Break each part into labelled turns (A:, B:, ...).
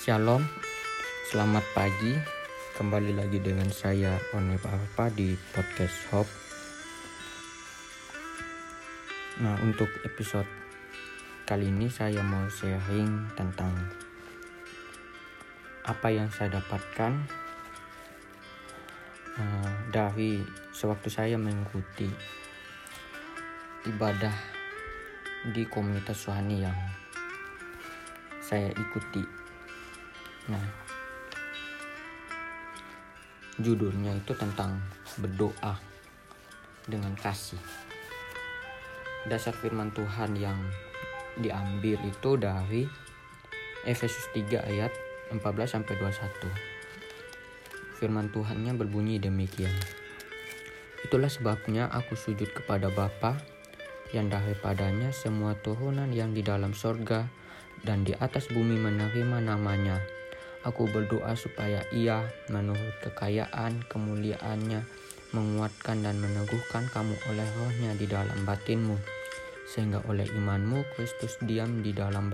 A: Shalom, selamat pagi. Kembali lagi dengan saya One Papa di podcast Hop. Nah, untuk episode kali ini saya mau sharing tentang apa yang saya dapatkan uh, dari sewaktu saya mengikuti ibadah di komunitas suhani yang saya ikuti. Nah, judulnya itu tentang berdoa dengan kasih. Dasar firman Tuhan yang diambil itu dari Efesus 3 ayat 14 sampai 21. Firman Tuhannya berbunyi demikian. Itulah sebabnya aku sujud kepada Bapa yang daripadanya semua turunan yang di dalam sorga dan di atas bumi menerima namanya. Aku berdoa supaya ia menurut kekayaan kemuliaannya menguatkan dan meneguhkan kamu oleh rohnya di dalam batinmu. Sehingga oleh imanmu Kristus diam di dalam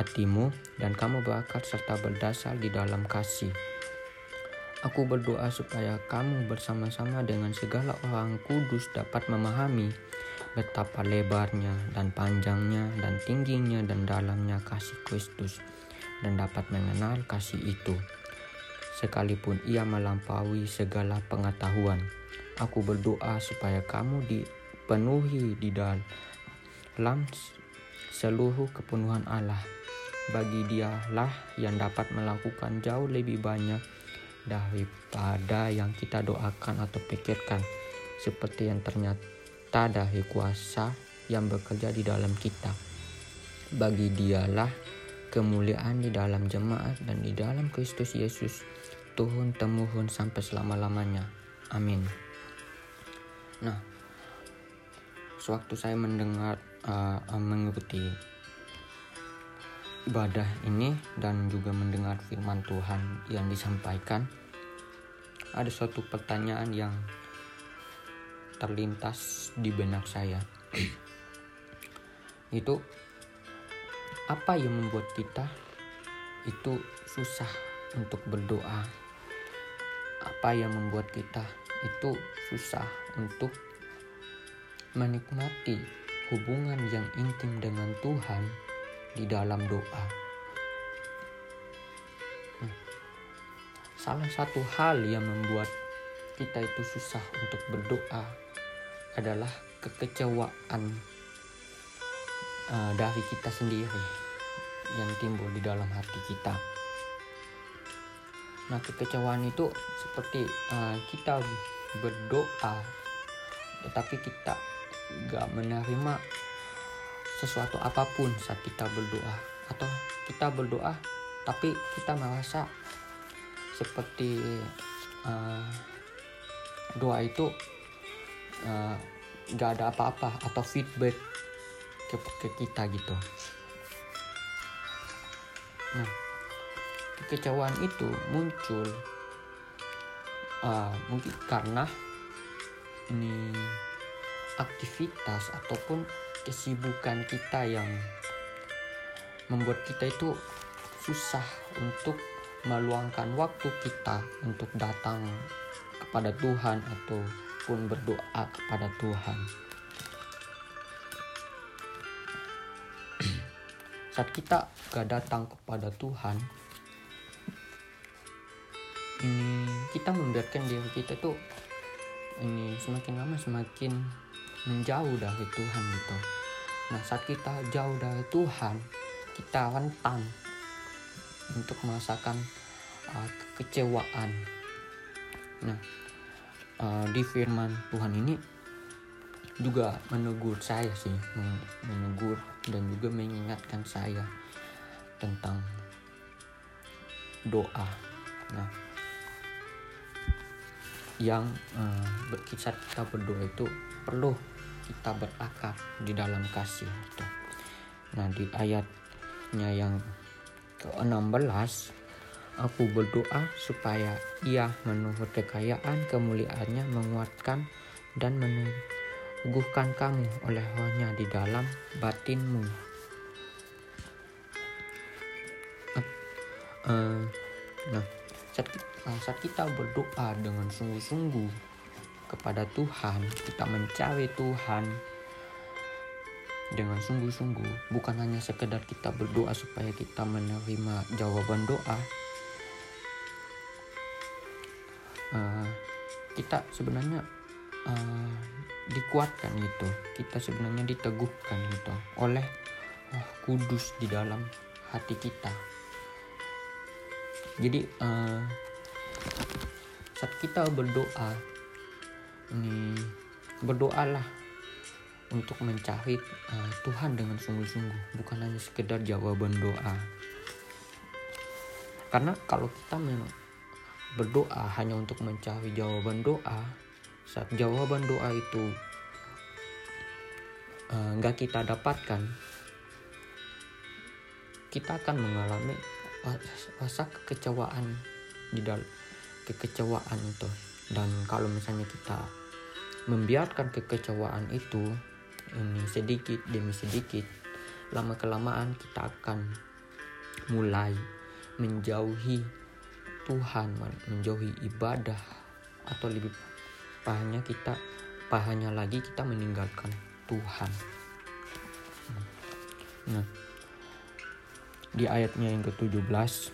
A: hatimu dan kamu berakar serta berdasar di dalam kasih. Aku berdoa supaya kamu bersama-sama dengan segala orang kudus dapat memahami betapa lebarnya dan panjangnya dan tingginya dan dalamnya kasih Kristus dan dapat mengenal kasih itu. Sekalipun ia melampaui segala pengetahuan, aku berdoa supaya kamu dipenuhi di dalam seluruh kepenuhan Allah. Bagi dialah yang dapat melakukan jauh lebih banyak daripada yang kita doakan atau pikirkan, seperti yang ternyata dari kuasa yang bekerja di dalam kita. Bagi dialah kemuliaan di dalam jemaat dan di dalam Kristus Yesus turun temurun sampai selama-lamanya. Amin. Nah, sewaktu saya mendengar uh, mengikuti ibadah ini dan juga mendengar firman Tuhan yang disampaikan, ada suatu pertanyaan yang terlintas di benak saya itu apa yang membuat kita itu susah untuk berdoa? Apa yang membuat kita itu susah untuk menikmati hubungan yang intim dengan Tuhan di dalam doa? Nah, salah satu hal yang membuat kita itu susah untuk berdoa adalah kekecewaan uh, dari kita sendiri yang timbul di dalam hati kita. Nah, kekecewaan itu seperti uh, kita berdoa, tetapi kita gak menerima sesuatu apa pun saat kita berdoa, atau kita berdoa tapi kita merasa seperti uh, doa itu uh, ada apa-apa atau feedback ke, ke kita gitu nah kekecewaan itu muncul uh, mungkin karena ini aktivitas ataupun kesibukan kita yang membuat kita itu susah untuk meluangkan waktu kita untuk datang kepada Tuhan atau pun berdoa kepada Tuhan. Saat kita gak datang kepada Tuhan, ini kita membiarkan diri kita tuh ini semakin lama semakin menjauh dari Tuhan gitu. Nah saat kita jauh dari Tuhan, kita rentan untuk merasakan uh, kekecewaan. Nah uh, di firman Tuhan ini juga menegur saya sih menegur dan juga mengingatkan saya tentang doa nah yang uh, berkisah kita berdoa itu perlu kita berakar di dalam kasih itu. Nah di ayatnya yang ke-16 Aku berdoa supaya ia menurut kekayaan kemuliaannya menguatkan dan meneguhkan kamu oleh rohnya di dalam batinmu. uh, nah saat, saat kita berdoa dengan sungguh-sungguh kepada Tuhan kita mencari Tuhan dengan sungguh-sungguh bukan hanya sekedar kita berdoa supaya kita menerima jawaban doa kita sebenarnya uh, dikuatkan gitu. Kita sebenarnya diteguhkan gitu oleh oh, kudus di dalam hati kita. Jadi uh, saat kita berdoa ini berdoalah untuk mencari uh, Tuhan dengan sungguh-sungguh bukan hanya sekedar jawaban doa. Karena kalau kita memang berdoa hanya untuk mencari jawaban doa saat jawaban doa itu uh, nggak kita dapatkan kita akan mengalami rasa kekecewaan di dalam kekecewaan itu. Dan kalau misalnya kita membiarkan kekecewaan itu ini sedikit demi sedikit lama kelamaan kita akan mulai menjauhi Tuhan menjauhi ibadah atau lebih pahanya kita pahanya lagi kita meninggalkan Tuhan. Nah di ayatnya yang ke-17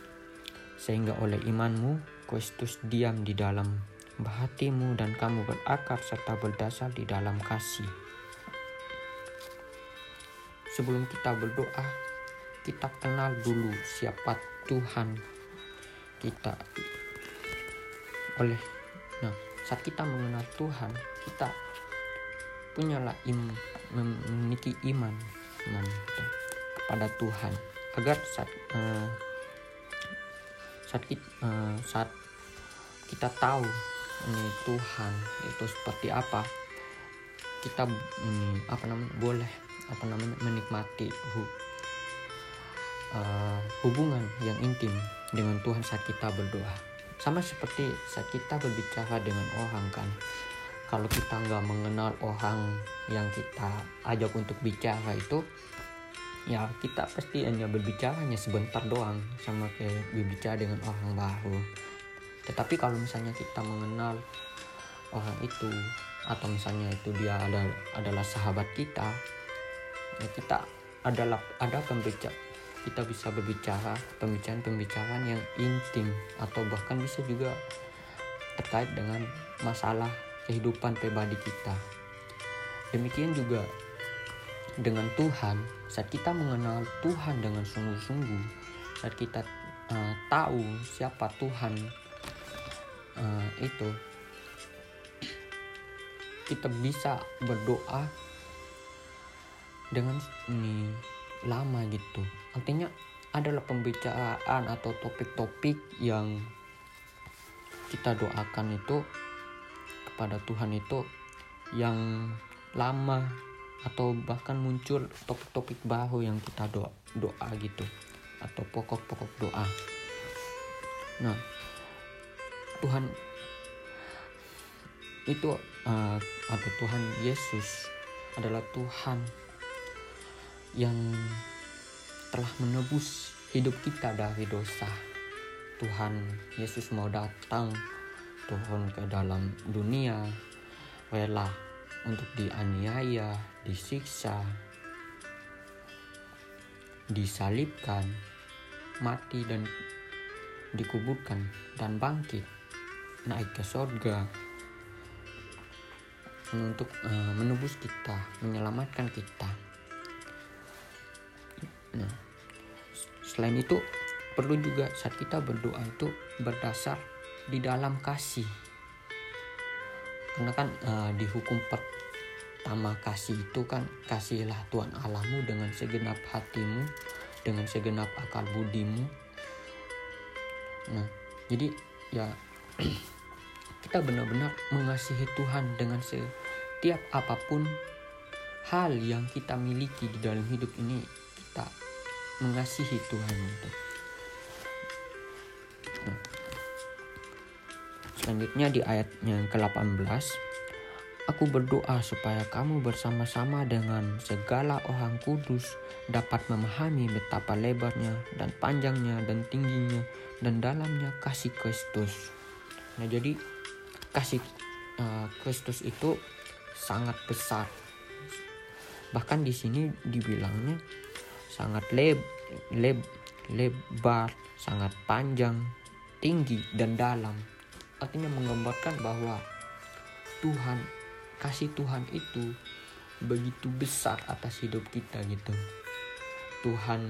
A: sehingga oleh imanmu Kristus diam di dalam hatimu dan kamu berakar serta berdasar di dalam kasih. Sebelum kita berdoa, kita kenal dulu siapa Tuhan kita. Oleh nah, saat kita mengenal Tuhan, kita punyalah im, memiliki iman, iman gitu, kepada Tuhan. Agar saat uh, saat kita, uh, eh, saat kita tahu ini Tuhan itu seperti apa kita um, apa namanya boleh apa namanya menikmati hu, uh, hubungan yang intim dengan Tuhan saat kita berdoa sama seperti saat kita berbicara dengan orang kan. Kalau kita nggak mengenal orang yang kita ajak untuk bicara itu ya kita pasti hanya berbicara hanya sebentar doang sama kayak berbicara dengan orang baru. Tetapi kalau misalnya kita mengenal orang itu atau misalnya itu dia ada, adalah sahabat kita ya kita adalah ada pembicara kita bisa berbicara pembicaraan-pembicaraan yang intim atau bahkan bisa juga terkait dengan masalah kehidupan pribadi kita. Demikian juga dengan Tuhan, saat kita mengenal Tuhan dengan sungguh-sungguh, saat kita uh, tahu siapa Tuhan uh, itu, kita bisa berdoa dengan ini lama gitu artinya adalah pembicaraan atau topik-topik yang kita doakan itu kepada Tuhan itu yang lama atau bahkan muncul topik-topik baru yang kita doa, doa gitu atau pokok-pokok doa. Nah, Tuhan itu uh, atau Tuhan Yesus adalah Tuhan yang telah menebus hidup kita dari dosa. Tuhan Yesus mau datang turun ke dalam dunia rela untuk dianiaya, disiksa, disalibkan, mati dan dikuburkan dan bangkit naik ke sorga untuk uh, menebus kita, menyelamatkan kita. Selain itu perlu juga saat kita berdoa itu berdasar di dalam kasih. Karena kan uh, di hukum pertama kasih itu kan kasihlah Tuhan Allahmu dengan segenap hatimu, dengan segenap akal budimu. Nah, jadi ya kita benar-benar mengasihi Tuhan dengan setiap apa pun hal yang kita miliki di dalam hidup ini kita mengasihi Tuhan itu. Selanjutnya di ayat yang ke-18 Aku berdoa supaya kamu bersama-sama dengan segala orang kudus dapat memahami betapa lebarnya dan panjangnya dan tingginya dan dalamnya kasih Kristus. Nah, jadi kasih uh, Kristus itu sangat besar. Bahkan di sini dibilangnya sangat leb, leb, lebar, sangat panjang, tinggi dan dalam. Artinya menggambarkan bahwa Tuhan, kasih Tuhan itu begitu besar atas hidup kita gitu. Tuhan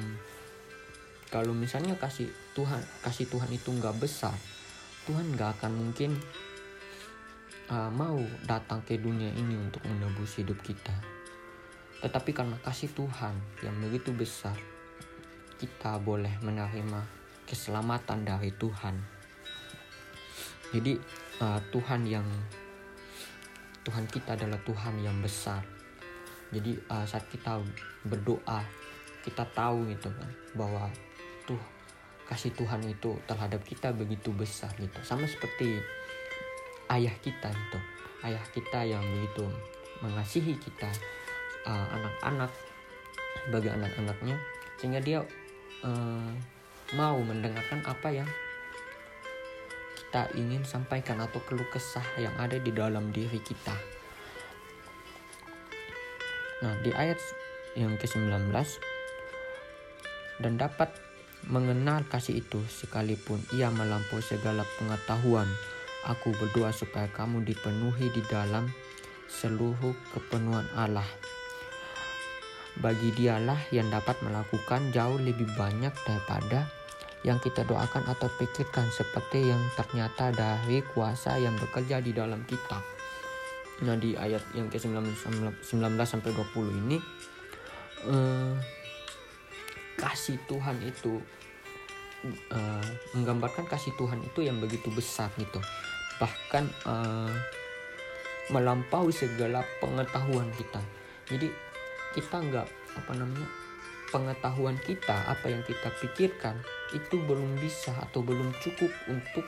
A: kalau misalnya kasih Tuhan kasih Tuhan itu nggak besar Tuhan nggak akan mungkin uh, mau datang ke dunia ini untuk menebus hidup kita tetapi karena kasih Tuhan yang begitu besar kita boleh menerima keselamatan dari Tuhan. Jadi uh, Tuhan yang Tuhan kita adalah Tuhan yang besar. Jadi uh, saat kita berdoa kita tahu gitu kan bahwa tuh kasih Tuhan itu terhadap kita begitu besar gitu. Sama seperti ayah kita gitu. Ayah kita yang begitu mengasihi kita uh, anak-anak sebagai anak-anaknya sehingga dia uh, mau mendengarkan apa yang kita ingin sampaikan atau keluh kesah yang ada di dalam diri kita. Nah, di ayat yang ke-19 dan dapat mengenal kasih itu sekalipun ia melampaui segala pengetahuan. Aku berdoa supaya kamu dipenuhi di dalam seluruh kepenuhan Allah. Bagi dialah yang dapat melakukan jauh lebih banyak daripada yang kita doakan atau pikirkan seperti yang ternyata dari kuasa yang bekerja di dalam kita. Nah di ayat yang ke-19 sampai 20 ini eh, kasih Tuhan itu uh, menggambarkan kasih Tuhan itu yang begitu besar gitu bahkan uh, melampaui segala pengetahuan kita jadi kita nggak apa namanya pengetahuan kita apa yang kita pikirkan itu belum bisa atau belum cukup untuk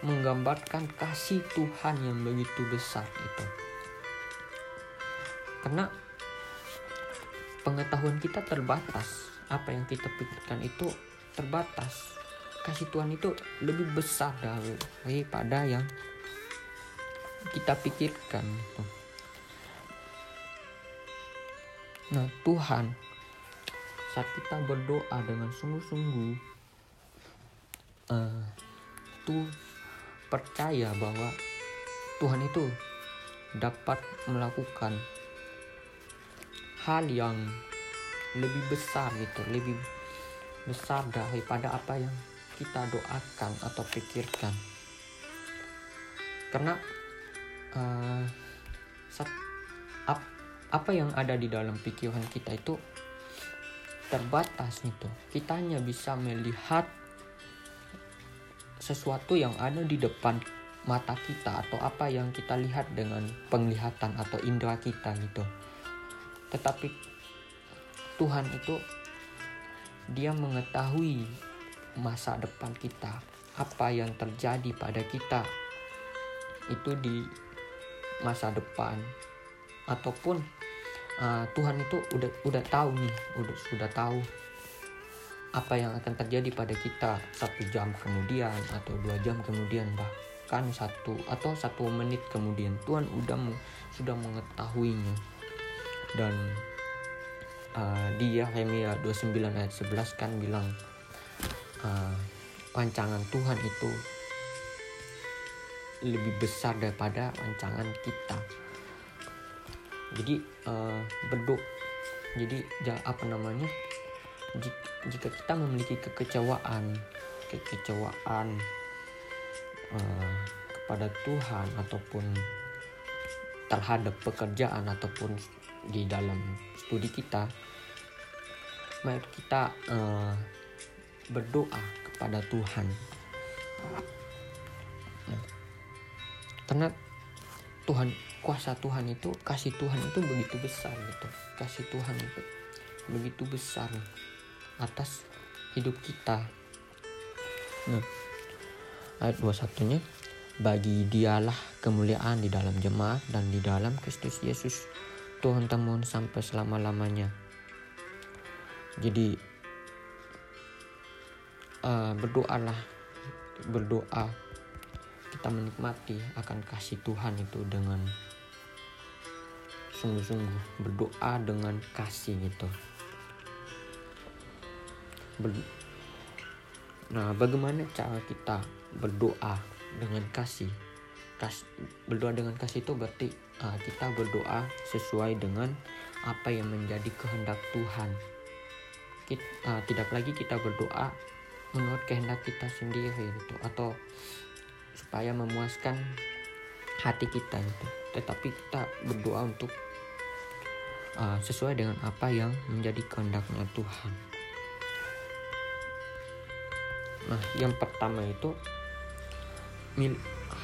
A: menggambarkan kasih Tuhan yang begitu besar itu. Karena pengetahuan kita terbatas apa yang kita pikirkan itu terbatas. Kasih Tuhan itu lebih besar daripada yang kita pikirkan nah Tuhan saat kita berdoa dengan sungguh-sungguh uh, percaya bahwa Tuhan itu dapat melakukan hal yang lebih besar gitu lebih besar daripada apa yang kita doakan atau pikirkan. Karena uh, ap, apa yang ada di dalam pikiran kita itu terbatas gitu. Kita hanya bisa melihat sesuatu yang ada di depan mata kita atau apa yang kita lihat dengan penglihatan atau indera kita gitu. Tetapi Tuhan itu dia mengetahui masa depan kita, apa yang terjadi pada kita itu di masa depan. Ataupun uh, Tuhan itu udah udah tahu nih, udah sudah tahu apa yang akan terjadi pada kita satu jam kemudian atau dua jam kemudian bahkan satu atau satu menit kemudian. Tuhan udah sudah mengetahuinya. Dan uh, di Yeremia 29 ayat 11 kan bilang uh, rancangan Tuhan itu lebih besar daripada rancangan kita jadi uh, beduk. Jadi apa namanya? Jika kita memiliki kekecewaan kekecewaan uh, kepada Tuhan ataupun terhadap pekerjaan ataupun di dalam studi kita mari kita uh, berdoa kepada Tuhan. Karena Tuhan kuasa Tuhan itu kasih Tuhan itu begitu besar gitu kasih Tuhan itu begitu besar atas hidup kita nah ayat 21 nya bagi dialah kemuliaan di dalam jemaat dan di dalam Kristus Yesus Tuhan temun sampai selama-lamanya. Jadi uh, berdoalah berdoa kita menikmati akan kasih Tuhan itu dengan sungguh-sungguh berdoa dengan kasih gitu. Ber nah, bagaimana cara kita berdoa dengan kasih? Kas, berdoa dengan kasih itu berarti uh, kita berdoa sesuai dengan apa yang menjadi kehendak Tuhan. Kita, uh, tidak lagi kita berdoa menurut kehendak kita sendiri gitu atau supaya memuaskan hati kita itu tetapi kita berdoa untuk uh, sesuai dengan apa yang menjadi kehendaknya Tuhan nah yang pertama itu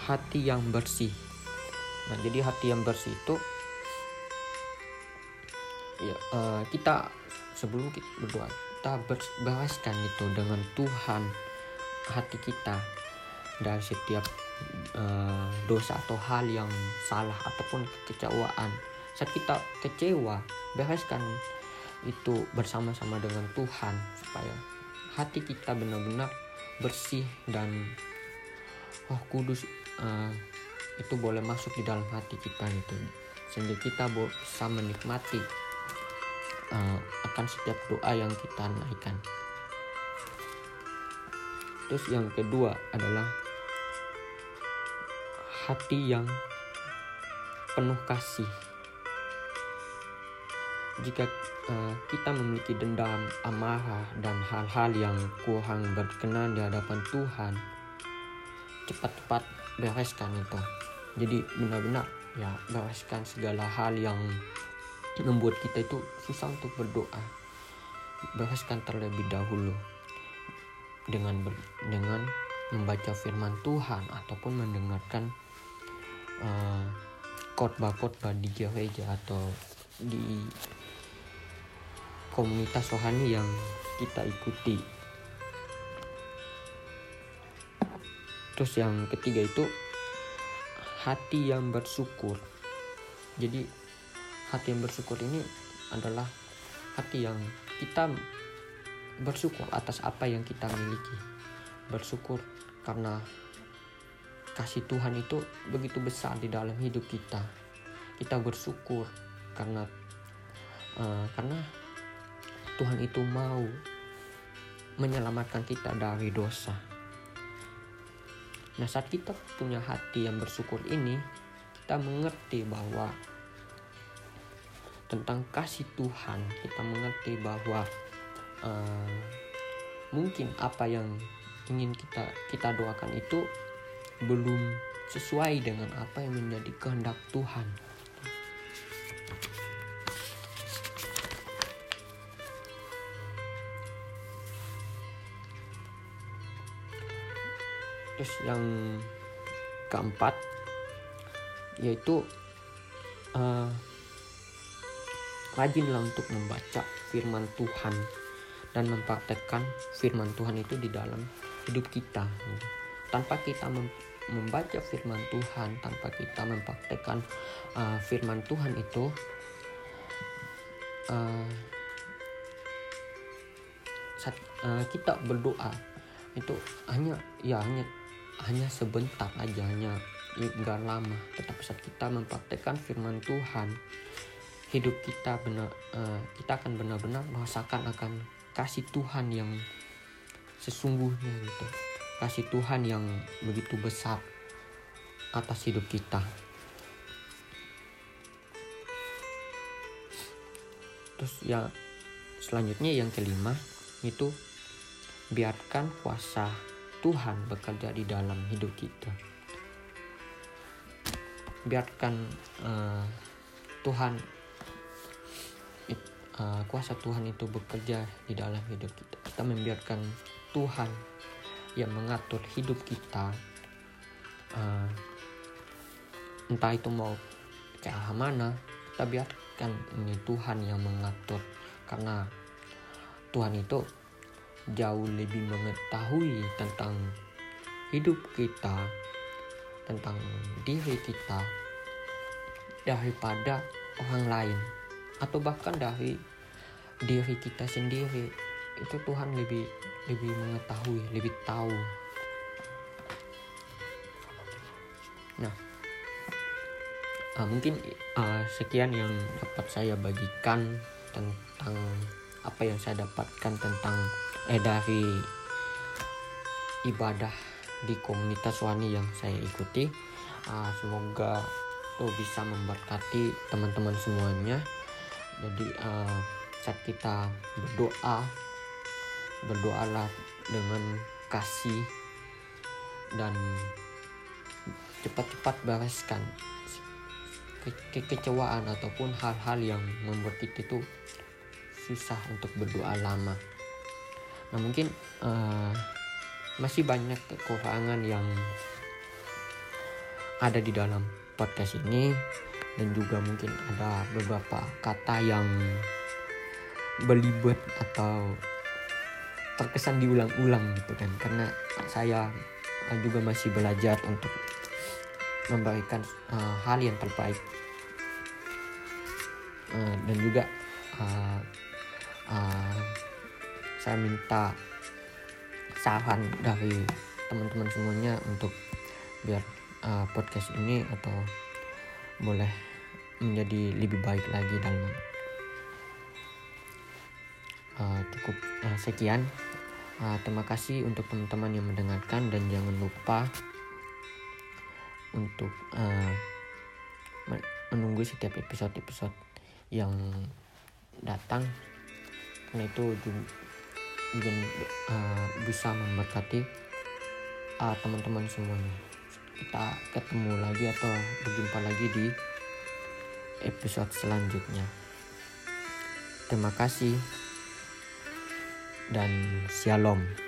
A: hati yang bersih. Nah, jadi hati yang bersih itu ya uh, kita sebelum kita berdoa kita berbahaskan itu dengan Tuhan hati kita dari setiap uh, dosa atau hal yang salah ataupun kekecewaan saat kita kecewa bahaskan itu bersama-sama dengan Tuhan supaya hati kita benar-benar bersih dan Roh Kudus uh, itu boleh masuk di dalam hati kita itu sehingga kita bisa menikmati uh, akan setiap doa yang kita naikkan. Terus yang kedua adalah hati yang penuh kasih. Jika uh, kita memiliki dendam, amarah, dan hal-hal yang kurang berkenan di hadapan Tuhan, cepat-cepat bereskan itu. Jadi benar-benar ya bereskan segala hal yang membuat kita itu susah untuk berdoa. Bereskan terlebih dahulu dengan ber, dengan membaca firman Tuhan ataupun mendengarkan uh, khotbah-khotbah di gereja atau di komunitas rohani yang kita ikuti. Terus yang ketiga itu hati yang bersyukur. Jadi hati yang bersyukur ini adalah hati yang kita bersyukur atas apa yang kita miliki. Bersyukur karena kasih Tuhan itu begitu besar di dalam hidup kita. Kita bersyukur karena uh, karena Tuhan itu mau menyelamatkan kita dari dosa Nah saat kita punya hati yang bersyukur ini, kita mengerti bahwa tentang kasih Tuhan, kita mengerti bahwa uh, mungkin apa yang ingin kita kita doakan itu belum sesuai dengan apa yang menjadi kehendak Tuhan. Terus yang keempat yaitu uh, rajinlah untuk membaca firman Tuhan dan mempraktekkan firman Tuhan itu di dalam hidup kita. Tanpa kita mem membaca firman Tuhan tanpa kita mempraktekkan uh, firman Tuhan itu uh, saat uh, kita berdoa itu hanya ya hanya hanya sebentar aja hanya enggak lama. Tetapi saat kita mempraktekkan firman Tuhan hidup kita benar uh, kita akan benar-benar merasakan akan kasih Tuhan yang sesungguhnya gitu. Kasih Tuhan yang begitu besar atas hidup kita. Terus ya selanjutnya yang kelima itu biarkan kuasa Tuhan bekerja di dalam hidup kita. Biarkan uh, Tuhan uh, kuasa Tuhan itu bekerja di dalam hidup kita. Kita membiarkan Tuhan yang mengatur hidup kita. Uh, entah itu mau ke arah mana, kita biarkan ini Tuhan yang mengatur karena Tuhan itu jauh lebih mengetahui tentang hidup kita tentang diri kita daripada orang lain. Atau bahkan dari diri kita sendiri. Itu Tuhan lebih lebih mengetahui lebih tahu. Nah uh, mungkin uh, sekian yang dapat saya bagikan tentang apa yang saya dapatkan tentang eh dari ibadah di komunitas wani yang saya ikuti uh, semoga tuh bisa memberkati teman-teman semuanya jadi uh, saat kita berdoa berdoalah dengan kasih dan cepat-cepat bereskan ke kekecewaan ataupun hal-hal yang membuat kita itu susah untuk berdoa lama. Nah mungkin uh, masih banyak kekurangan yang ada di dalam podcast ini. Dan juga mungkin ada beberapa kata yang belibet atau terkesan diulang-ulang gitu kan. Karena saya juga masih belajar untuk memberikan uh, hal yang terbaik. Uh, dan juga uh, uh, saya minta saran dari teman-teman semuanya untuk biar uh, podcast ini atau boleh menjadi lebih baik lagi dalam uh, cukup uh, sekian. Uh, terima kasih untuk teman-teman yang mendengarkan dan jangan lupa untuk uh, menunggu setiap episode-episode yang datang. Karena itu juga uh, bisa memberkati uh, teman-teman semuanya. Kita ketemu lagi atau berjumpa lagi di episode selanjutnya. Terima kasih dan shalom